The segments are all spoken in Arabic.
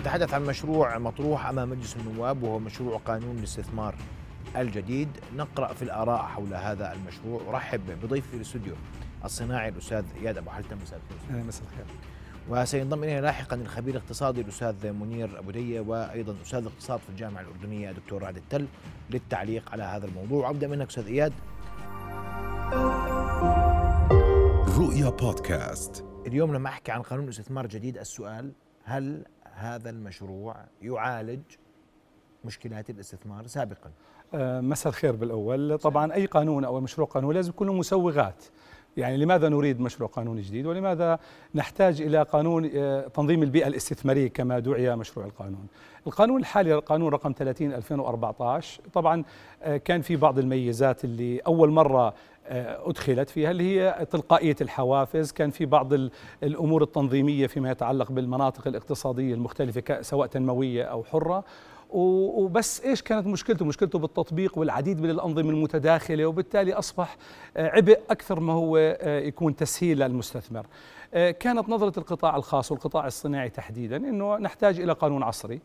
نتحدث عن مشروع مطروح أمام مجلس النواب وهو مشروع قانون الاستثمار الجديد. نقرأ في الآراء حول هذا المشروع. أرحب بضيفي في الاستوديو الصناعي الأستاذ إياد أبو حلتم. مساء الخير. مساء الخير وسينضم إلينا لاحقا الخبير الاقتصادي الأستاذ منير أبو دية وأيضا أستاذ الاقتصاد في الجامعة الأردنية الدكتور رعد التل للتعليق على هذا الموضوع. ابدا منك أستاذ إياد. رؤيا بودكاست. اليوم لما احكي عن قانون استثمار جديد السؤال هل هذا المشروع يعالج مشكلات الاستثمار سابقا. آه، مساء الخير بالأول. طبعا أي قانون أو مشروع قانون لازم يكون له مسوغات. يعني لماذا نريد مشروع قانون جديد ولماذا نحتاج إلى قانون آه، تنظيم البيئة الاستثمارية كما دعي مشروع القانون؟ القانون الحالي القانون رقم 30 2014 طبعا آه، كان في بعض الميزات اللي أول مرة أدخلت فيها اللي هي تلقائية الحوافز كان في بعض الأمور التنظيمية فيما يتعلق بالمناطق الاقتصادية المختلفة سواء تنموية أو حرة. وبس إيش كانت مشكلته؟ مشكلته بالتطبيق والعديد من الأنظمة المتداخلة وبالتالي أصبح عبء أكثر ما هو آه، يكون تسهيل للمستثمر. آه، كانت نظرة القطاع الخاص والقطاع الصناعي تحديدا أنه نحتاج إلى قانون عصري.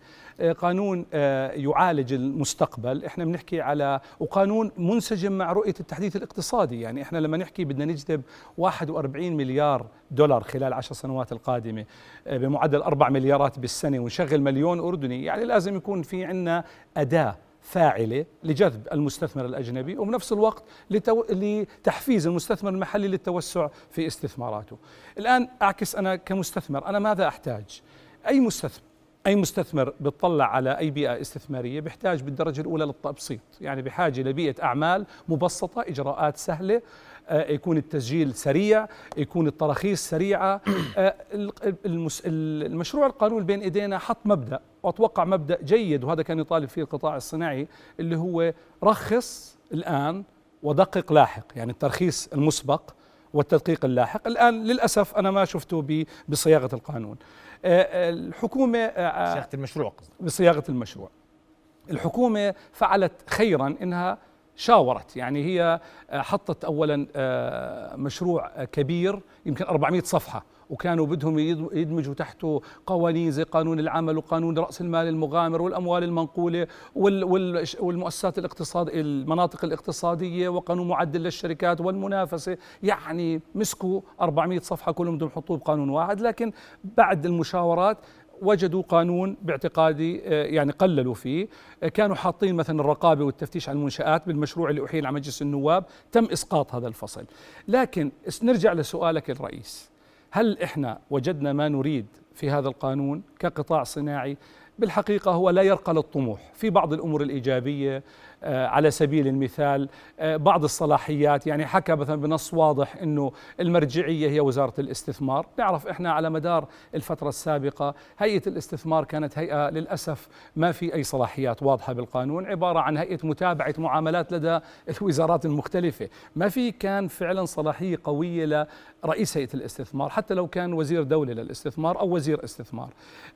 قانون يعالج المستقبل. إحنا بنحكي على وقانون منسجم مع رؤية التحديث الاقتصادي. يعني إحنا لما نحكي بدنا نجذب 41 مليار دولار خلال عشر سنوات القادمة بمعدل 4 مليارات بالسنة ونشغل مليون أردني يعني لازم يكون في عندنا أداة فاعلة لجذب المستثمر الأجنبي وبنفس الوقت لتو... لتحفيز المستثمر المحلي للتوسع في استثماراته. الآن أعكس أنا كمستثمر أنا ماذا أحتاج؟ أي مستثمر أي مستثمر بيطلع على أي بيئة استثمارية بيحتاج بالدرجة الأولى للتبسيط يعني بحاجة لبيئة أعمال مبسطة إجراءات سهلة يكون التسجيل سريع يكون التراخيص سريعة. آه، المشروع القانون بين إيدينا حط مبدأ وأتوقع مبدأ جيد وهذا كان يطالب فيه القطاع الصناعي اللي هو رخص الآن ودقق لاحق يعني الترخيص المسبق والتدقيق اللاحق. الآن للأسف أنا ما شفته بصياغة القانون. آه، الحكومة صياغة المشروع بصياغة المشروع. الحكومة فعلت خيرا إنها شاورت. يعني هي آه، حطت اولا آه، مشروع كبير يمكن 400 صفحة وكانوا بدهم يدمجوا تحته قوانين زي قانون العمل وقانون رأس المال المغامر والأموال المنقولة والمؤسسات الاقتصاد المناطق الاقتصادية وقانون معدل للشركات والمنافسة. يعني مسكوا 400 صفحة كلهم بدهم يحطوه بقانون واحد. لكن بعد المشاورات وجدوا قانون باعتقادي آه، يعني قللوا فيه. آه، كانوا حاطين مثلا الرقابة والتفتيش على المنشآت بالمشروع اللي أحيل على مجلس النواب. تم إسقاط هذا الفصل. لكن نرجع لسؤالك الرئيس. هل إحنا وجدنا ما نريد في هذا القانون كقطاع صناعي؟ بالحقيقة هو لا يرقى للطموح. في بعض الأمور الإيجابية آه، على سبيل المثال آه، بعض الصلاحيات يعني حكى مثلا بنص واضح إنه المرجعية هي وزارة الاستثمار، نعرف إحنا على مدار الفترة السابقة هيئة الاستثمار كانت هيئة للأسف ما في أي صلاحيات واضحة بالقانون، عبارة عن هيئة متابعة معاملات لدى الوزارات المختلفة، ما في كان فعلا صلاحية قوية لرئيس هيئة الاستثمار حتى لو كان وزير دولة للاستثمار أو وزير استثمار.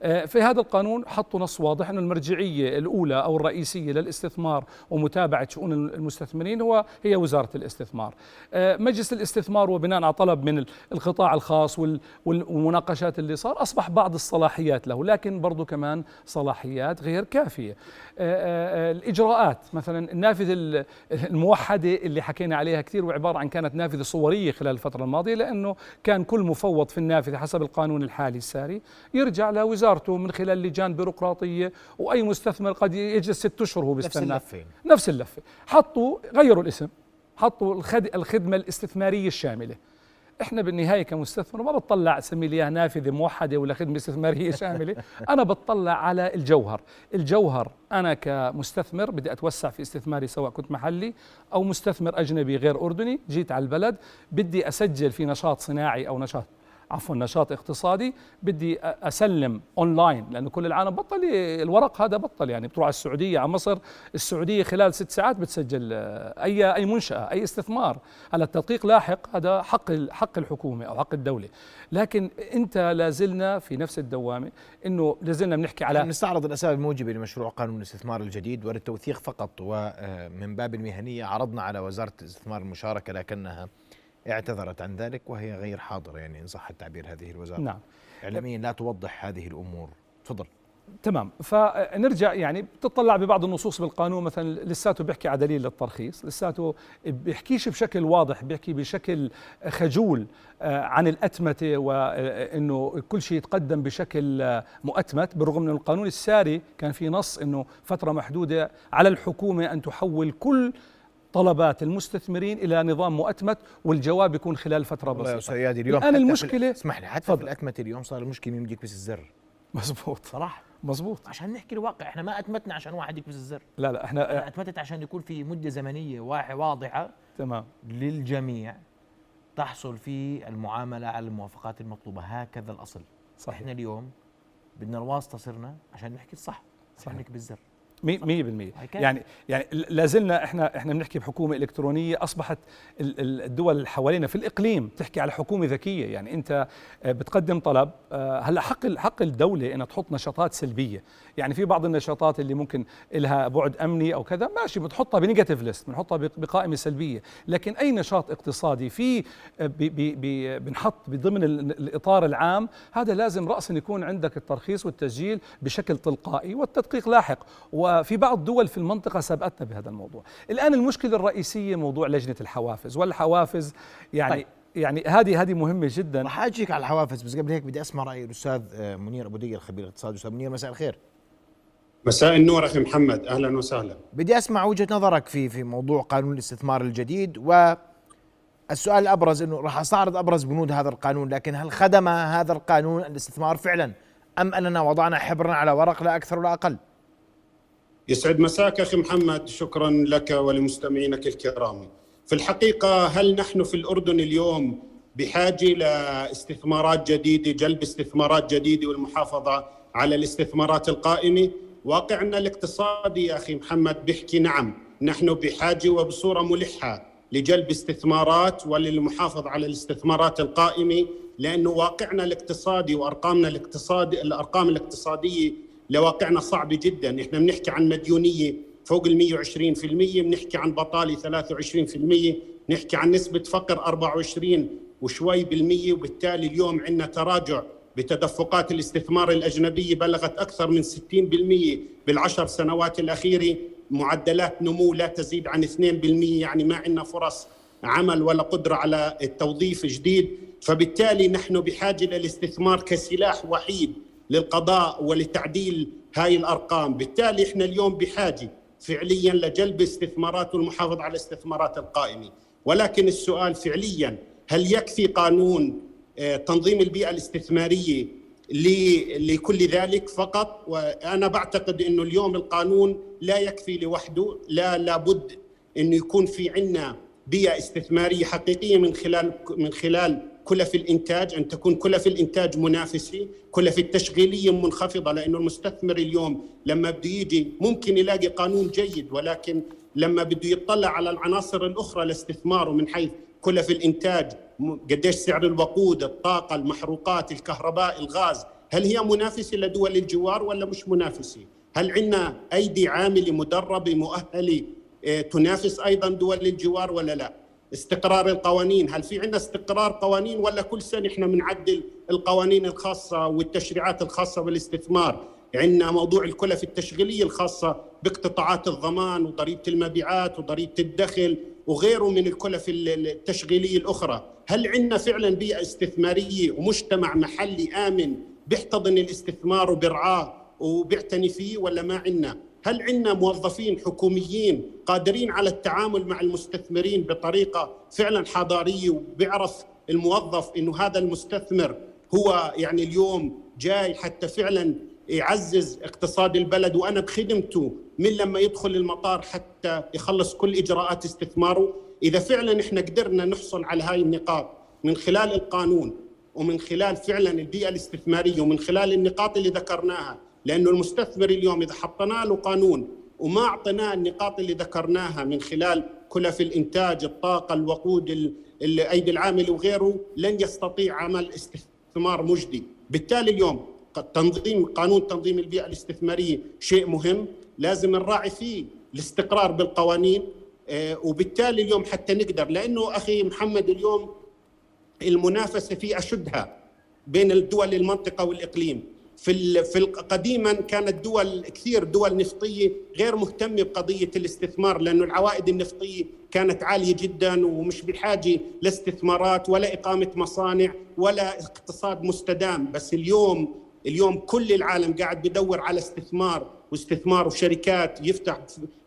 آه، في هذا القانون حطوا نص واضح إنه المرجعية الأولى أو الرئيسية للاستثمار ومتابعة شؤون المستثمرين هو هي وزارة الاستثمار. آه، مجلس الاستثمار وبناء على طلب من القطاع الخاص والمناقشات اللي صار أصبح بعض الصلاحيات له، لكن برضه كمان صلاحيات غير كافية. آه، الإجراءات مثلا النافذة الموحدة اللي حكينا عليها كثير وعبارة عن كانت نافذة صورية خلال الفترة الماضية لأنه كان كل مفوض في النافذة حسب القانون الحالي الساري. يرجع لوزارته من خلال لجان بيروقراطية وأي مستثمر قد يجلس ست أشهر وهو بيستنى. نفس اللفه نفس اللفة. حطوا غيروا الاسم. حطوا الخدمة الاستثمارية الشاملة. إحنا بالنهاية كمستثمر ما بتطلع اسمي لي نافذة موحدة ولا خدمة استثمارية شاملة. أنا بتطلع على الجوهر. الجوهر أنا كمستثمر بدي أتوسع في استثماري سواء كنت محلي أو مستثمر أجنبي غير أردني جيت على البلد بدي أسجل في نشاط صناعي أو نشاط عفوا نشاط اقتصادي بدي أسلم اونلاين لأنه كل العالم بطل الورق هذا بطل يعني بتروح على السعودية على مصر السعودية خلال ست ساعات بتسجل آه، اي أي منشأة أي استثمار. على التدقيق لاحق هذا حق حق الحكومة أو حق الدولة. لكن أنت لازلنا في نفس الدوامة إنه لازلنا بنحكي على نستعرض الأسباب الموجبة لمشروع قانون الاستثمار الجديد وللتوثيق فقط ومن باب المهنيه عرضنا على وزارة الاستثمار المشاركة لكنها اعتذرت عن ذلك وهي غير حاضرة يعني إن صح التعبير هذه الوزارة. نعم. إعلاميا لا توضح هذه الأمور. تفضل. تمام. فنرجع يعني بتطلع ببعض النصوص بالقانون. مثلا لساته بيحكي على دليل للترخيص لساته بيحكيش بشكل واضح بيحكي بشكل خجول آه، عن الأتمتة وأنه كل شيء يتقدم بشكل آه، مؤتمت. بالرغم من القانون الساري كان في نص أنه فترة محدودة على الحكومة أن تحول كل طلبات المستثمرين إلى نظام مؤتمت والجواب يكون خلال فترة بسيطة. أستاذ اليوم الآن المشكلة اسمح لي حتى فضل. في الاتمته اليوم صار المشكلة مين بس الزر. مزبوط صراحة. مزبوط عشان نحكي الواقع إحنا ما أتمتنا عشان واحد يكبس الزر. لا لا إحنا أنا أتمتت عشان يكون في مدة زمنية واضحة تمام. للجميع تحصل في المعاملة على الموافقات المطلوبة. هكذا الأصل. صحيح. إحنا اليوم بدنا الواسطة صرنا عشان نحكي الصح صح نحكي بالزر. 100% يعني يعني لازلنا إحنا إحنا بنحكي بحكومة إلكترونية أصبحت الدول اللي حوالينا في الإقليم تحكي على حكومة ذكية. يعني أنت آه، بتقدم طلب آه، هلأ حق حق الدولة إنها تحط نشاطات سلبية. يعني في بعض النشاطات اللي ممكن لها بعد أمني أو كذا ماشي بتحطها بنيجاتيف ليست بنحطها بقائمة سلبية. لكن أي نشاط اقتصادي في آه، بنحط بضمن الإطار العام هذا لازم راسا يكون عندك الترخيص والتسجيل بشكل تلقائي والتدقيق لاحق. وفي بعض دول في المنطقة سبقتنا بهذا الموضوع. الآن المشكلة الرئيسية موضوع لجنة الحوافز والحوافز يعني طيب. يعني هذه هذه مهمة جدا. رح أجيك على الحوافز بس قبل هيك بدي أسمع رأي الأستاذ آه، منير أبو دقي الخبير الاقتصادي أستاذ منير مساء الخير. مساء النور أخي محمد. أهلا وسهلا. بدي أسمع وجهة نظرك في في موضوع قانون الاستثمار الجديد و السؤال الأبرز أنه راح أستعرض أبرز بنود هذا القانون لكن هل خدم هذا القانون الاستثمار فعلا؟ أم أننا وضعنا حبرا على ورق لا أكثر ولا أقل؟ يسعد مساك أخي محمد شكرا لك ولمستمعينك الكرام. في الحقيقة هل نحن في الأردن اليوم بحاجة لاستثمارات جديدة، جلب استثمارات جديدة والمحافظة على الاستثمارات القائمة؟ واقعنا الاقتصادي يا أخي محمد بيحكي نعم، نحن بحاجة وبصورة ملحة لجلب استثمارات وللمحافظة على الاستثمارات القائمة لأنه واقعنا الاقتصادي وأرقامنا الاقتصادي الأرقام الاقتصادية لواقعنا صعبه جدا. إحنا بنحكي عن مديونية فوق ال 120% بنحكي عن بطالة 23% نحكي عن نسبة فقر 24 وشوي بالمية وبالتالي اليوم عندنا تراجع بتدفقات الاستثمار الأجنبية بلغت أكثر من 60% بالعشر سنوات الأخيرة. معدلات نمو لا تزيد عن 2% يعني ما عندنا فرص عمل ولا قدرة على التوظيف جديد. فبالتالي نحن بحاجة للاستثمار كسلاح وحيد. للقضاء ولتعديل هاي الأرقام، بالتالي إحنا اليوم بحاجة فعليا لجلب استثمارات والمحافظه على الاستثمارات القائمة، ولكن السؤال فعليا هل يكفي قانون آه، تنظيم البيئة الاستثمارية لكل ذلك فقط؟ وأنا بعتقد إنه اليوم القانون لا يكفي لوحده. لا لابد إنه يكون في عندنا بيئة استثمارية حقيقية من خلال من خلال كلف الإنتاج أن تكون كلف الإنتاج منافسة، كلف التشغيلية منخفضة لأنه المستثمر اليوم لما بده يجي ممكن يلاقي قانون جيد ولكن لما بده يطلع على العناصر الأخرى لاستثماره من حيث كلف الإنتاج قديش سعر الوقود، الطاقة، المحروقات، الكهرباء، الغاز، هل هي منافسة لدول الجوار ولا مش منافسة؟ هل عندنا أيدي عاملة مدربة مؤهلة آه، تنافس أيضا دول الجوار ولا لا؟ استقرار القوانين. هل في عندنا استقرار قوانين ولا كل سنة إحنا بنعدل القوانين الخاصة والتشريعات الخاصة بالاستثمار؟ عندنا موضوع الكلف التشغيلية الخاصة باقتطاعات الضمان وضريبة المبيعات وضريبة الدخل وغيره من الكلف التشغيلية الأخرى. هل عندنا فعلا بيئة استثمارية ومجتمع محلي آمن بيحتضن الاستثمار وبرعاه وبيعتني فيه ولا ما عندنا؟ هل عندنا موظفين حكوميين قادرين على التعامل مع المستثمرين بطريقة فعلا حضارية وبيعرف الموظف إنه هذا المستثمر هو يعني اليوم جاي حتى فعلا يعزز اقتصاد البلد وأنا بخدمته من لما يدخل المطار حتى يخلص كل إجراءات استثماره. إذا فعلا إحنا قدرنا نحصل على هاي النقاط من خلال القانون ومن خلال فعلا البيئة الاستثمارية ومن خلال النقاط اللي ذكرناها لأنه المستثمر اليوم إذا حطينا له قانون وما أعطيناه النقاط اللي ذكرناها من خلال كلف الإنتاج، الطاقة، الوقود، الايدي العامله وغيره لن يستطيع عمل استثمار مجدي، بالتالي اليوم تنظيم قانون تنظيم البيئة الاستثمارية شيء مهم. لازم نراعي فيه الاستقرار بالقوانين. آه، وبالتالي اليوم حتى نقدر لأنه أخي محمد اليوم المنافسة في أشدها بين الدول المنطقة والإقليم. في في قديما كانت دول كثير دول نفطية غير مهتمة بقضية الاستثمار لأنه العوائد النفطية كانت عالية جدا ومش بحاجة لاستثمارات ولا إقامة مصانع ولا اقتصاد مستدام. بس اليوم اليوم كل العالم قاعد بدور على استثمار واستثمار وشركات يفتح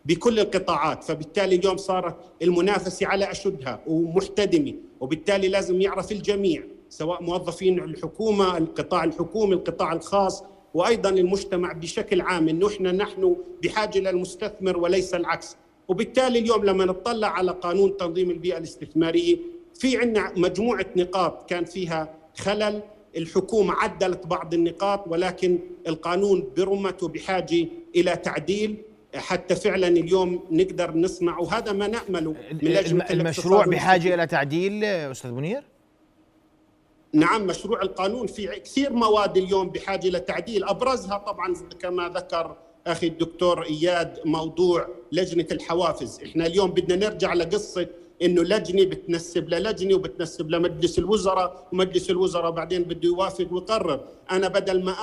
بكل القطاعات. فبالتالي اليوم صارت المنافسة على أشدها ومحتدمة وبالتالي لازم يعرف الجميع. سواء موظفين الحكومة القطاع الحكومي القطاع الخاص وأيضا المجتمع بشكل عام إنه إحنا نحن بحاجة للمستثمر وليس العكس. وبالتالي اليوم لما نطلع على قانون تنظيم البيئة الاستثمارية في عندنا مجموعة نقاط كان فيها خلل الحكومة عدلت بعض النقاط ولكن القانون برمته بحاجة إلى تعديل. حتى فعلا اليوم نقدر نصنع وهذا ما نأمله من لجنة المشروع بحاجة إلى تعديل أستاذ منير؟ نعم مشروع القانون في كثير مواد اليوم بحاجة لتعديل أبرزها طبعا كما ذكر أخي الدكتور إياد موضوع لجنة الحوافز، إحنا اليوم بدنا نرجع لقصة إنه لجنة بتنسب للجنة وبتنسب لمجلس الوزراء ومجلس الوزراء بعدين بده يوافق ويقرر، أنا بدل ما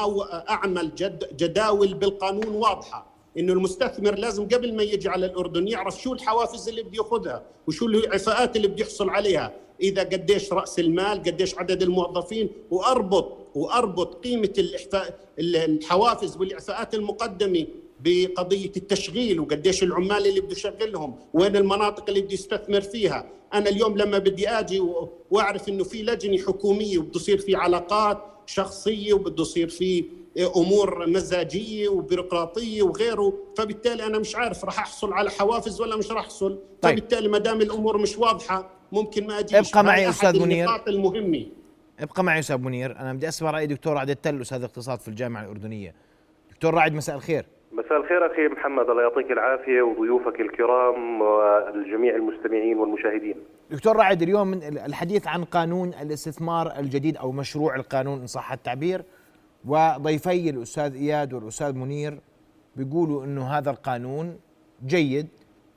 أعمل جد جداول بالقانون واضحة. إنه المستثمر لازم قبل ما يجي على الأردن يعرف شو الحوافز اللي بده ياخذها وشو العفاءات اللي بده يحصل عليها. إذا قديش رأس المال قديش عدد الموظفين وأربط وأربط قيمة الاحفاء الحوافز والإعفاءات المقدمة بقضية التشغيل وقديش العمال اللي بده يشغلهم وين المناطق اللي بده يستثمر فيها. أنا اليوم لما بدي آجي وأعرف إنه في لجنة حكومية وبده يصير في علاقات شخصية وبده يصير في أمور مزاجية وبيروقراطية وغيره فبالتالي أنا مش عارف راح أحصل على حوافز ولا مش راح أحصل. طيب. فبالتالي ما دام الأمور مش واضحة ممكن ما اجيش ابقى معي أستاذ منير. النقاط المهمة. ابقى معي أستاذ منير. أنا بدي أسمع رأي دكتور رعد التل أستاذ اقتصاد في الجامعة الأردنية. دكتور رعد مساء الخير. مساء الخير أخي محمد. الله يعطيك العافية وضيوفك الكرام والجميع المستمعين والمشاهدين. دكتور رعد اليوم الحديث عن قانون الاستثمار الجديد أو مشروع القانون إن صح التعبير. وضيفي الأستاذ إياد والأستاذ منير بيقولوا إنه هذا القانون جيد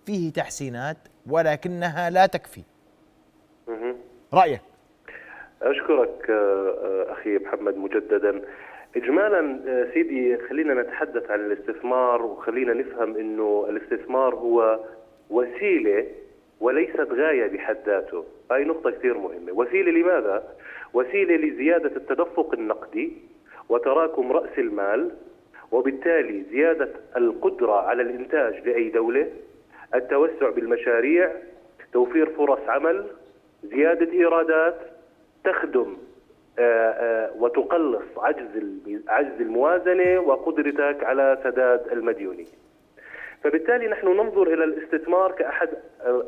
فيه تحسينات ولكنها لا تكفي. رأيك؟ أشكرك أخي محمد مجددا. اجمالا سيدي خلينا نتحدث عن الاستثمار وخلينا نفهم إنه الاستثمار هو وسيلة وليست غاية بحد ذاته، هاي نقطة كثير مهمة، وسيلة لماذا؟ وسيلة لزيادة التدفق النقدي وتراكم رأس المال وبالتالي زيادة القدرة على الإنتاج لأي دولة، التوسع بالمشاريع، توفير فرص عمل، زيادة إيرادات تخدم آه، آه، وتقلص عجز عجز الموازنة وقدرتك على سداد المديونية. فبالتالي نحن ننظر إلى الاستثمار كأحد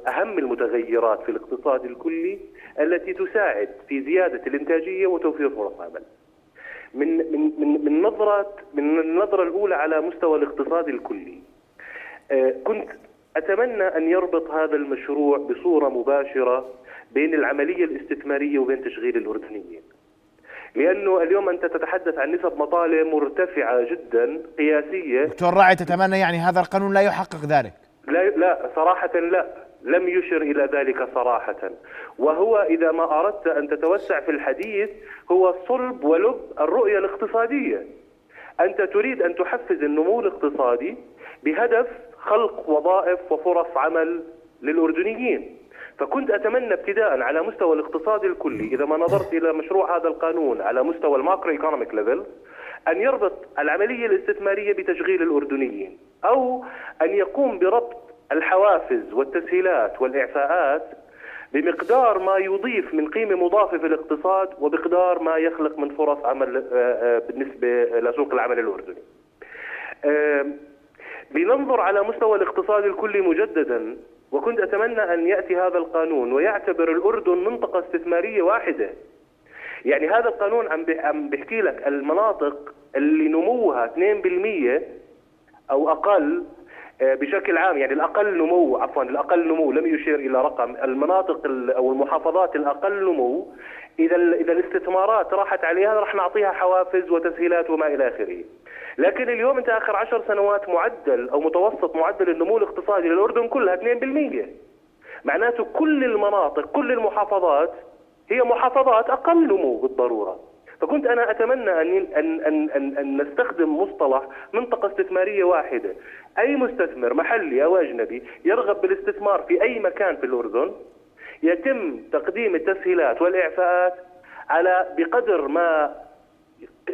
أهم المتغيرات في الاقتصاد الكلي التي تساعد في زيادة الإنتاجية وتوفير فرص عمل. من من من من نظرة من النظرة الأولى على مستوى الاقتصاد الكلي. آه، كنت أتمنى أن يربط هذا المشروع بصورة مباشرة بين العملية الاستثمارية وبين تشغيل الأردنيين. لأنه اليوم أنت تتحدث عن نسب مطالب مرتفعة جدا قياسية دكتور راعي تتمنى يعني هذا القانون لا يحقق ذلك لا لا صراحة لا لم يشر إلى ذلك صراحة. وهو إذا ما أردت أن تتوسع في الحديث هو صلب ولب الرؤية الاقتصادية. أنت تريد أن تحفز النمو الاقتصادي بهدف خلق وظائف وفرص عمل للأردنيين. فكنت أتمنى ابتداء على مستوى الاقتصاد الكلي إذا ما نظرت إلى مشروع هذا القانون على مستوى ال macroeconomic level أن يربط العملية الاستثمارية بتشغيل الأردنيين أو أن يقوم بربط الحوافز والتسهيلات والإعفاءات بمقدار ما يضيف من قيمة مضافة في الاقتصاد وبقدار ما يخلق من فرص عمل آه، آه، بالنسبة لسوق العمل الأردني. بننظر على مستوى الاقتصاد الكلي مجددا وكنت أتمنى أن يأتي هذا القانون ويعتبر الأردن منطقة استثمارية واحدة يعني هذا القانون عم عم بيحكي لك المناطق اللي نموها 2% أو أقل بشكل عام يعني الأقل نمو عفوا الأقل نمو لم يشير إلى رقم المناطق أو المحافظات الأقل نمو إذا إذا الاستثمارات راحت عليها راح نعطيها حوافز وتسهيلات وما إلى آخره. لكن اليوم أنت آخر عشر سنوات معدل أو متوسط معدل النمو الاقتصادي للأردن كلها 2% معناته كل المناطق كل المحافظات هي محافظات أقل نمو بالضرورة فكنت أنا أتمنى أن ان ان ان, أن نستخدم مصطلح منطقة استثمارية واحدة. أي مستثمر محلي أو أجنبي يرغب بالاستثمار في أي مكان في الأردن يتم تقديم التسهيلات والإعفاءات على بقدر ما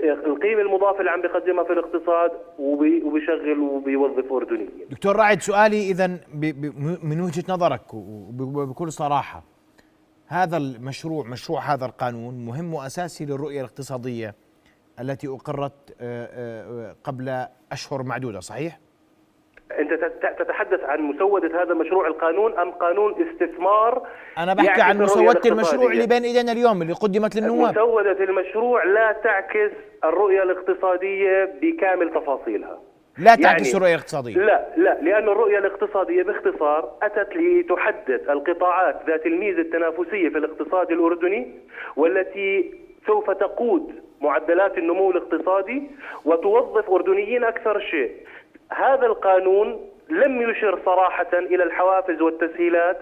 القيمة المضافة اللي عم بيقدمها في الاقتصاد وبي- وبيشغل وبيوظف أردنيين. دكتور رائد سؤالي اذا من وجهة نظرك وب- وبكل صراحة. هذا المشروع مشروع هذا القانون مهم وأساسي للرؤية الاقتصادية التي أقرت آه، آه، قبل أشهر معدودة صحيح؟ أنت تت- تتحدث عن مسودة هذا مشروع القانون أم قانون استثمار أنا بحكي يعكس عن مسودة المشروع؟ اللي بين إيدينا اليوم اللي قدمت للنواب مسودة المشروع لا تعكس الرؤية الاقتصادية بكامل تفاصيلها لا تعكس يعني- الرؤيه الاقتصاديه لا لا لأن الرؤية الاقتصادية باختصار أتت لتحدد القطاعات ذات الميزة التنافسية في الاقتصاد الأردني والتي سوف تقود معدلات النمو الاقتصادي وتوظف أردنيين أكثر شيء. هذا القانون لم يشر صراحة إلى الحوافز والتسهيلات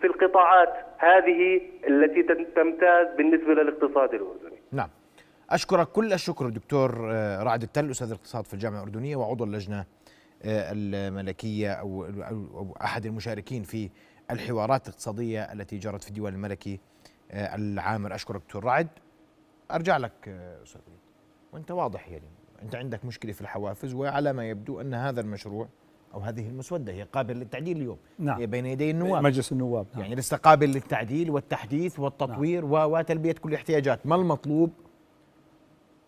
في القطاعات هذه التي تمتاز بالنسبة للاقتصاد الأردني. نعم. أشكرك كل الشكر دكتور آه، رعد التل أستاذ الاقتصاد في الجامعة الأردنية وعضو اللجنة آه، الملكية أو, أحد المشاركين في الحوارات الاقتصادية التي جرت في الديوان الملكي آه، العامر. أشكرك دكتور رعد أرجع لك أستاذ وأنت واضح يعني أنت عندك مشكلة في الحوافز وعلى ما يبدو أن هذا المشروع أو هذه المسودة هي قابلة للتعديل اليوم. نعم. هي بين يدي النواب. مجلس النواب نعم. يعني لسه قابل للتعديل والتحديث والتطوير و- وتلبية كل الاحتياجات ما المطلوب؟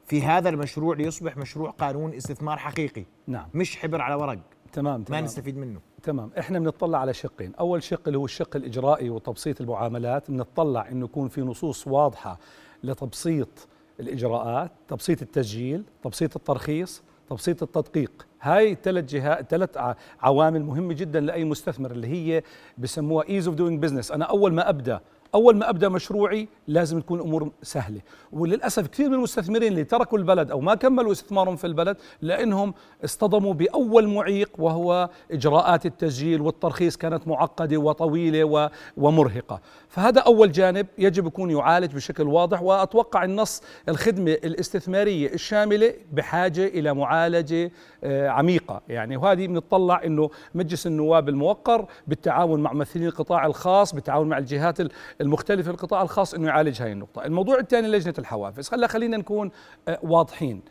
في هذا المشروع ليصبح مشروع قانون استثمار حقيقي. نعم. مش حبر على ورق. تمام ما تمام. نستفيد منه. تمام. إحنا بنطلع على شقين. أول شق اللي هو الشق الإجرائي وتبسيط المعاملات. بنطلع إنه يكون في نصوص واضحة لتبسيط الإجراءات تبسيط التسجيل تبسيط الترخيص تبسيط التدقيق. هاي ثلاث جهات ثلاث عوامل مهمة جدا لأي مستثمر اللي هي بسموها ease of doing business أنا أول ما أبدأ أول ما أبدأ مشروعي لازم تكون الأمور سهلة. وللأسف كثير من المستثمرين اللي تركوا البلد أو ما كملوا استثمارهم في البلد لأنهم اصطدموا بأول معيق وهو إجراءات التسجيل والترخيص كانت معقدة وطويلة ومرهقة. فهذا أول جانب يجب يكون يعالج بشكل واضح وأتوقع النص الخدمة الاستثمارية الشاملة بحاجة إلى معالجة آه، عميقة. يعني وهذه بنطلع إنه مجلس النواب الموقر بالتعاون مع ممثلين القطاع الخاص بالتعاون مع الجهات ال- المختلفه في القطاع الخاص إنه يعالج هاي النقطة. الموضوع الثاني لجنة الحوافز. هلا خلينا نكون آه، واضحين.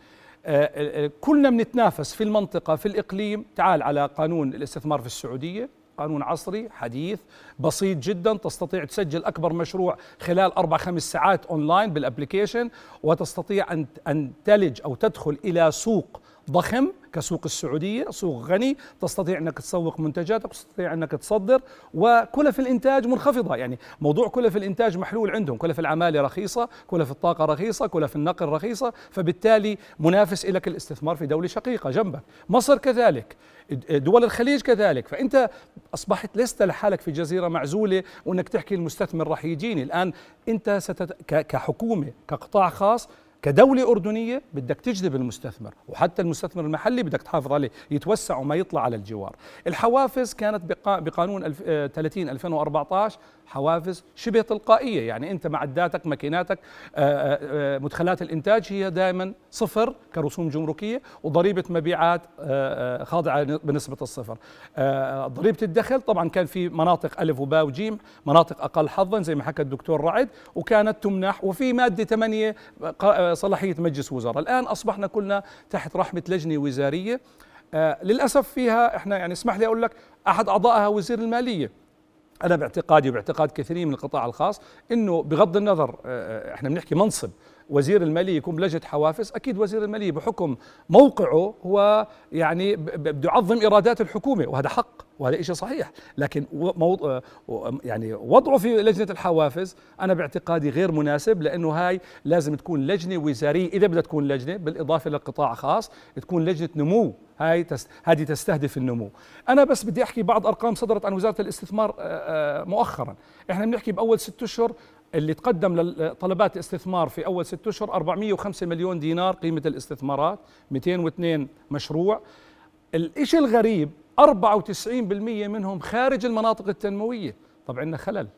آه، آه، كلنا بنتنافس في المنطقة في الإقليم. تعال على قانون الاستثمار في السعودية. قانون عصري حديث بسيط جدا. تستطيع تسجل أكبر مشروع خلال أربع خمس ساعات online بال application وتستطيع ان أن تلج أو تدخل إلى سوق ضخم. كسوق السعودية، سوق غني، تستطيع أنك تسوق منتجاتك، تستطيع أنك تصدر وكلف الإنتاج منخفضة، يعني موضوع كلف الإنتاج محلول عندهم، كلف العمالة رخيصة، كلف الطاقة رخيصة، كلف النقل رخيصة، فبالتالي منافس لك الاستثمار في دولة شقيقة جنبك، مصر كذلك، دول الخليج كذلك، فأنت أصبحت لست لحالك في جزيرة معزولة وأنك تحكي المستثمر راح يجيني، الآن أنت ستت... كحكومة كقطاع خاص كدولة أردنية بدك تجذب المستثمر وحتى المستثمر المحلي بدك تحافظ عليه يتوسع وما يطلع على الجوار. الحوافز كانت بقا- بقانون ألف- آه، 30 2014 حوافز شبه تلقائية. يعني أنت معداتك ماكيناتك آه، آه، آه، مدخلات الإنتاج هي دائما صفر كرسوم جمركية وضريبة مبيعات خاضعة بنسبة الصفر. ضريبة الدخل طبعا كان في مناطق ألف وباء وجيم مناطق أقل حظا زي ما حكى الدكتور رعد وكانت تمنح وفي مادة 8 ق- صلاحية مجلس وزراء. الآن أصبحنا كلنا تحت رحمة لجنة وزارية. آه، للأسف فيها إحنا يعني اسمح لي أقول لك أحد أعضائها وزير المالية. أنا باعتقادي وباعتقاد كثيرين من القطاع الخاص إنه بغض النظر آه، إحنا بنحكي منصب وزير المالية يكون بلجنة حوافز أكيد وزير المالية بحكم موقعه هو يعني بده يعظم إيرادات الحكومة وهذا حق. وهذا شيء صحيح. لكن يعني وضعه في لجنة الحوافز أنا باعتقادي غير مناسب لأنه هاي لازم تكون لجنة وزارية. إذا بدها تكون لجنة بالإضافة لقطاع خاص تكون لجنة نمو. هاي هذه تستهدف النمو. أنا بس بدي أحكي بعض أرقام صدرت عن وزارة الاستثمار آه، آه، مؤخرا. إحنا بنحكي بأول ست أشهر اللي تقدم لطلبات الاستثمار في أول ست أشهر 405 مليون دينار قيمة الاستثمارات 202 مشروع. الإشي الغريب 94% منهم خارج المناطق التنموية. طب عندنا خلل.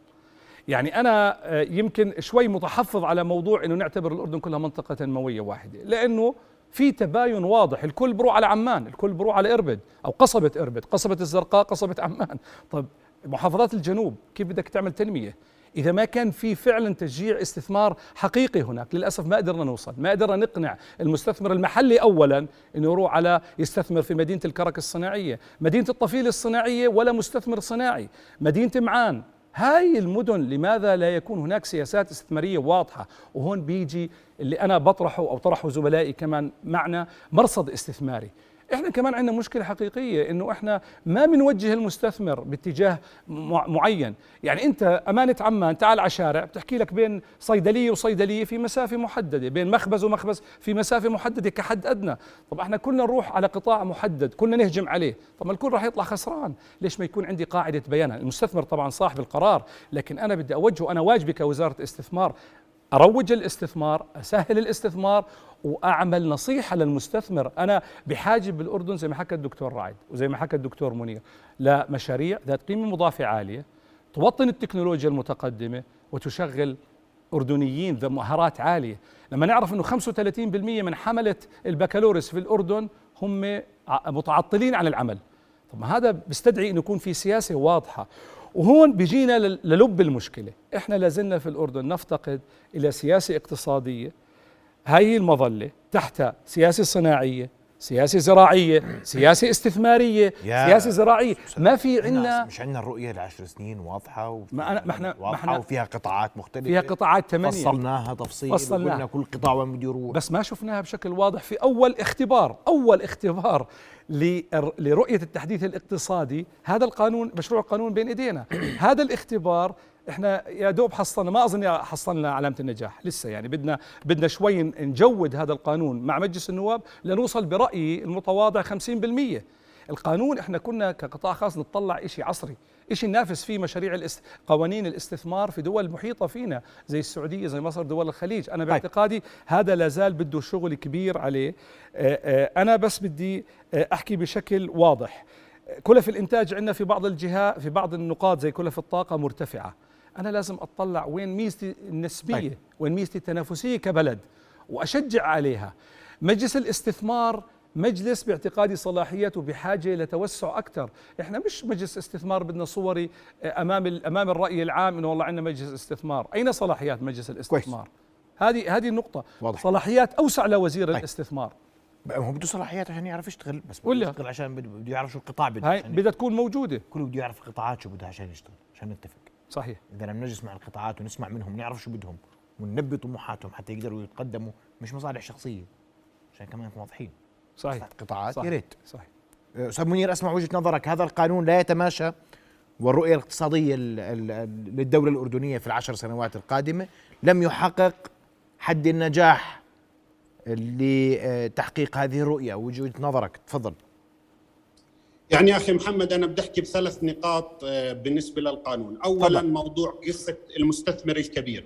يعني أنا آه، يمكن شوي متحفظ على موضوع إنه نعتبر الأردن كلها منطقة تنموية واحدة لأنه في تباين واضح. الكل بروح على عمان الكل بروح على إربد أو قصبه إربد قصبه الزرقاء قصبه عمان. طب محافظات الجنوب كيف بدك تعمل تنمية؟ إذا ما كان في فعلا تشجيع استثمار حقيقي هناك. للأسف ما قدرنا نوصل. ما قدرنا نقنع المستثمر المحلي أولا أنه يروح على يستثمر في مدينة الكرك الصناعية. مدينة الطفيل الصناعية ولا مستثمر صناعي. مدينة معان. هاي المدن لماذا لا يكون هناك سياسات استثمارية واضحة؟ وهون بيجي اللي أنا بطرحه أو طرحه زملائي كمان معنا مرصد استثماري. إحنا كمان عندنا مشكلة حقيقية إنه إحنا ما بنوجه المستثمر باتجاه معين. يعني أنت أمانة عمان تعال على شارع بتحكي لك بين صيدلية وصيدلية في مسافة محددة بين مخبز ومخبز في مسافة محددة كحد أدنى. طب إحنا كلنا نروح على قطاع محدد كلنا نهجم عليه. طب ما الكل راح يطلع خسران. ليش ما يكون عندي قاعدة بيان المستثمر طبعا صاحب القرار لكن أنا بدي أوجهه أنا واجبي كوزارة استثمار أروج الاستثمار أسهل الاستثمار وأعمل نصيحة للمستثمر. أنا بحاجة بالأردن زي ما حكى الدكتور رعد وزي ما حكى الدكتور منير لمشاريع ذات قيمة مضافة عالية توطن التكنولوجيا المتقدمة وتشغل أردنيين ذو مهارات عالية. لما نعرف إنه 35% من حملة البكالوريوس في الأردن هم متعطلين عن العمل. طب ما هذا بيستدعي إنه يكون في سياسة واضحة. وهون بيجينا للب المشكلة. إحنا لازلنا في الأردن نفتقد إلى سياسة اقتصادية. هاي المظلة تحت سياسة صناعية سياسة زراعية سياسة استثمارية سياسة زراعية. ما في عندنا مش عندنا الرؤية لعشر سنين واضحة ما أنا ما إحنا ما إحنا وفيها قطاعات مختلفة. فيها قطاعات ثمانية. فصلناها تفصيل فصلناها. وقلنا كل قطاع وين بده يروح. بس ما شفناها بشكل واضح. في أول اختبار أول اختبار لرؤية التحديث الاقتصادي هذا القانون مشروع القانون بين إيدينا. هذا الاختبار إحنا يا دوب حصلنا ما أظن حصلنا علامة النجاح لسه يعني بدنا بدنا شوي نجود هذا القانون مع مجلس النواب لنوصل برأيي المتواضع 50% القانون إحنا كنا كقطاع خاص نطلع شيء عصري شيء ننافس فيه مشاريع الاست... قوانين الاستثمار في دول محيطة فينا زي السعودية زي مصر دول الخليج. أنا طيب. باعتقادي هذا لا زال بده شغل كبير عليه. آه، آه، أنا بس بدي آه، أحكي بشكل واضح. كلف الإنتاج عندنا في بعض الجهات في بعض النقاط زي كلف الطاقة مرتفعة. أنا لازم أطلع وين ميزتي النسبية طيب. وين ميزتي التنافسية كبلد وأشجع عليها. مجلس الاستثمار مجلس باعتقادي صلاحيته بحاجة لتوسع أكثر، إحنا مش مجلس استثمار بدنا صوري آه، أمام أمام الرأي العام إنه والله عندنا مجلس استثمار، أين صلاحيات مجلس الاستثمار؟ هذه هذه النقطة. واضح. صلاحيات أوسع لوزير طيب. الاستثمار. هو بده صلاحيات عشان يعرف يشتغل بس بده يشتغل عشان بده يعرف شو القطاع بده هاي بدها تكون موجودة. كله بده يعرف القطاعات شو بدها عشان يشتغل عشان نتفق. صحيح. إذا لم نجلس مع القطاعات ونسمع منهم نعرف شو بدهم وننبي طموحاتهم حتى يقدروا يتقدموا مش مصالح شخصية عشان كمان نكون واضحين. صحيح. قطاعات يا ريت. صحيح. أستاذ منير أسمع وجهة نظرك. هذا القانون لا يتماشى والرؤية الاقتصادية للدولة الأردنية في العشر سنوات القادمة لم يحقق حد النجاح لتحقيق هذه الرؤية. وجهة نظرك تفضل. يعني أخي محمد أنا بدي أحكي بثلاث نقاط آه، بالنسبة للقانون، اولا طبعا. موضوع قصة المستثمر الكبير.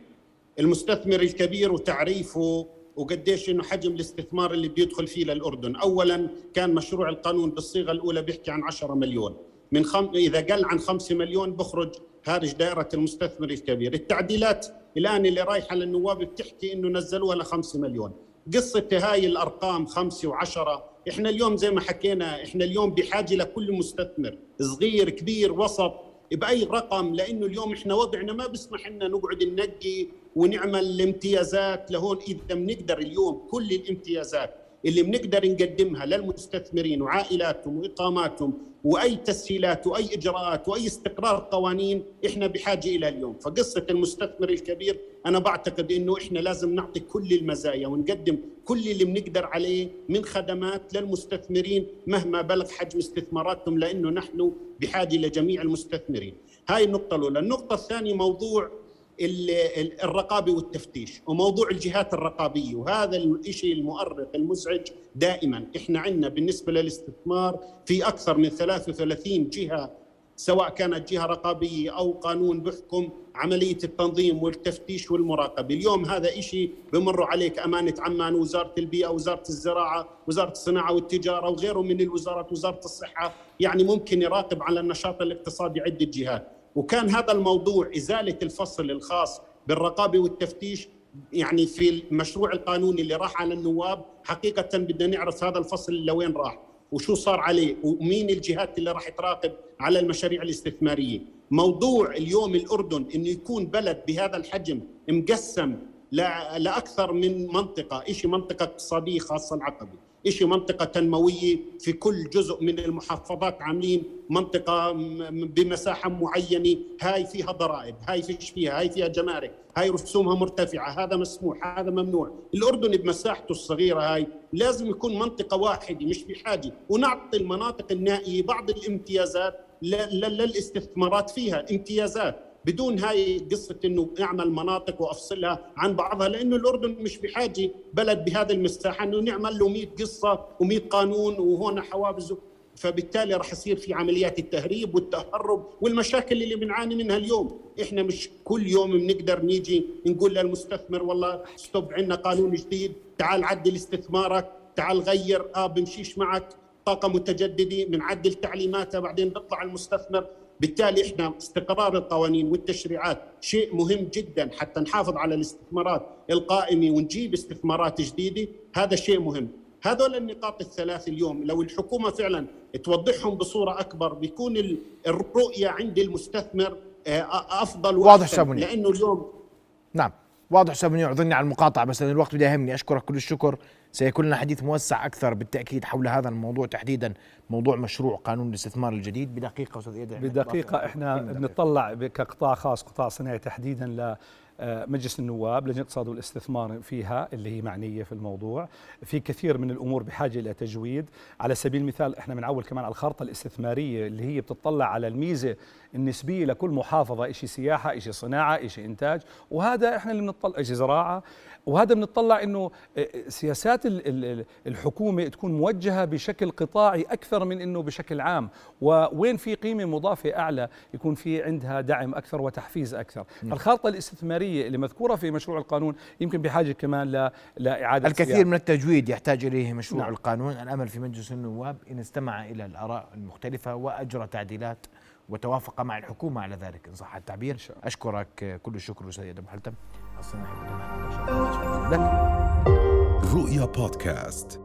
المستثمر الكبير وتعريفه وقديش إنه حجم الاستثمار اللي بيدخل فيه للأردن، اولا كان مشروع القانون بالصيغة الأولى بيحكي عن 10 مليون، من خم... إذا قل عن 5 مليون بخرج خارج دائرة المستثمر الكبير، التعديلات الآن اللي رايحة للنواب بتحكي إنه نزلوها ل 5 مليون، قصه هاي الأرقام خمسة وعشرة. إحنا اليوم زي ما حكينا إحنا اليوم بحاجة لكل مستثمر. صغير كبير وسط بأي رقم لأنه اليوم إحنا وضعنا ما بيسمح لنا نقعد ننقي ونعمل امتيازات لهون. إذا بنقدر اليوم كل الامتيازات. اللي بنقدر نقدمها للمستثمرين وعائلاتهم وإقاماتهم وأي تسهيلات وأي إجراءات وأي استقرار قوانين إحنا بحاجة إلى اليوم، فقصة المستثمر الكبير أنا بعتقد إنه إحنا لازم نعطي كل المزايا ونقدم كل اللي بنقدر عليه من خدمات للمستثمرين مهما بلغ حجم استثماراتهم لأنه نحن بحاجة لجميع المستثمرين. هاي النقطة الأولى، النقطة الثانية موضوع الرقابة والتفتيش وموضوع الجهات الرقابية. وهذا الشيء المؤرق المزعج دائما. إحنا عندنا بالنسبة للاستثمار في أكثر من 33 جهة سواء كانت جهة رقابية أو قانون بحكم عملية التنظيم والتفتيش والمراقبة، اليوم هذا شيء بمر عليك أمانة عمان وزاره البيئة، وزاره الزراعة، وزاره الصناعة والتجارة وغيره من الوزارات، وزاره الصحة، يعني ممكن يراقب على النشاط الاقتصادي عدة جهات، وكان هذا الموضوع إزالة الفصل الخاص بالرقابة والتفتيش يعني في المشروع القانوني اللي راح على النواب حقيقة بدنا نعرف هذا الفصل لوين راح وشو صار عليه ومين الجهات اللي راح تراقب على المشاريع الاستثمارية. موضوع اليوم الأردن إنه يكون بلد بهذا الحجم مقسم لأكثر من منطقة، شيء منطقة اقتصادية خاصة العقبة، شيء منطقة تنموية في كل جزء من المحافظات عاملين منطقة بمساحة معينة، هاي فيها ضرائب، هاي فيش فيها، هاي فيها جمارك، هاي رسومها مرتفعة، هذا مسموح، هذا ممنوع، الأردن بمساحته الصغيرة هاي لازم يكون منطقة واحدة مش بحاجة، ونعطي المناطق النائية بعض الامتيازات للاستثمارات فيها، امتيازات. بدون هاي قصة إنه أعمل مناطق وأفصلها عن بعضها لأنه الأردن مش بحاجة بلد بهذه المساحة انه نعمل له 100 قصة و100 قانون وهون حوافز. فبالتالي راح يصير في عمليات التهريب والتهرب والمشاكل اللي بنعاني منها اليوم. إحنا مش كل يوم بنقدر نيجي نقول للمستثمر والله ستوب عندنا قانون جديد تعال عدل استثمارك تعال غير آه بمشيش معك طاقة متجددة بنعدل تعليماتها بعدين بيطلع المستثمر بالتالي إحنا استقرار القوانين والتشريعات شيء مهم جدا حتى نحافظ على الاستثمارات القائمة ونجيب استثمارات جديدة. هذا شيء مهم. هذول النقاط الثلاث اليوم لو الحكومة فعلا توضحهم بصورة أكبر بيكون الرؤية عند المستثمر آه، أفضل واضح ساموني لأنه اليوم نعم. واضح ساموني أعذرني على المقاطعة بس الوقت بده يهمني. أشكرك كل الشكر. سيكون لنا حديث موسع أكثر بالتأكيد حول هذا الموضوع تحديدا موضوع مشروع قانون الاستثمار الجديد. بدقيقة أستاذ اياد بدقيقة إحنا بنطلع كقطاع خاص قطاع صناعي تحديدا مجلس النواب لجنة الاقتصاد والاستثمار فيها اللي هي معنية في الموضوع. في كثير من الأمور بحاجة إلى تجويد. على سبيل المثال إحنا بنعول كمان على الخارطه الاستثمارية اللي هي بتطلع على الميزة النسبية لكل محافظة شيء سياحة شيء صناعة شيء إنتاج وهذا إحنا اللي بنطلع شيء زراعة وهذا بنطلع إنه آه، آه، سياسات الحكومة تكون موجهة بشكل قطاعي أكثر من إنه بشكل عام ووين في قيمة مضافة أعلى يكون في عندها دعم أكثر وتحفيز أكثر م. الخارطة الاستثمارية اللي مذكورة في مشروع القانون يمكن بحاجة كمان لإعادة الكثير سيارة. من التجويد يحتاج إليه مشروع نعم. القانون الأمل في مجلس النواب إن استمع إلى الآراء المختلفة وأجرى تعديلات وتوافق مع الحكومة على ذلك. إن صح التعبير أشكرك كل الشكر أستاذ آدم حلتم. رؤيا بودكاست.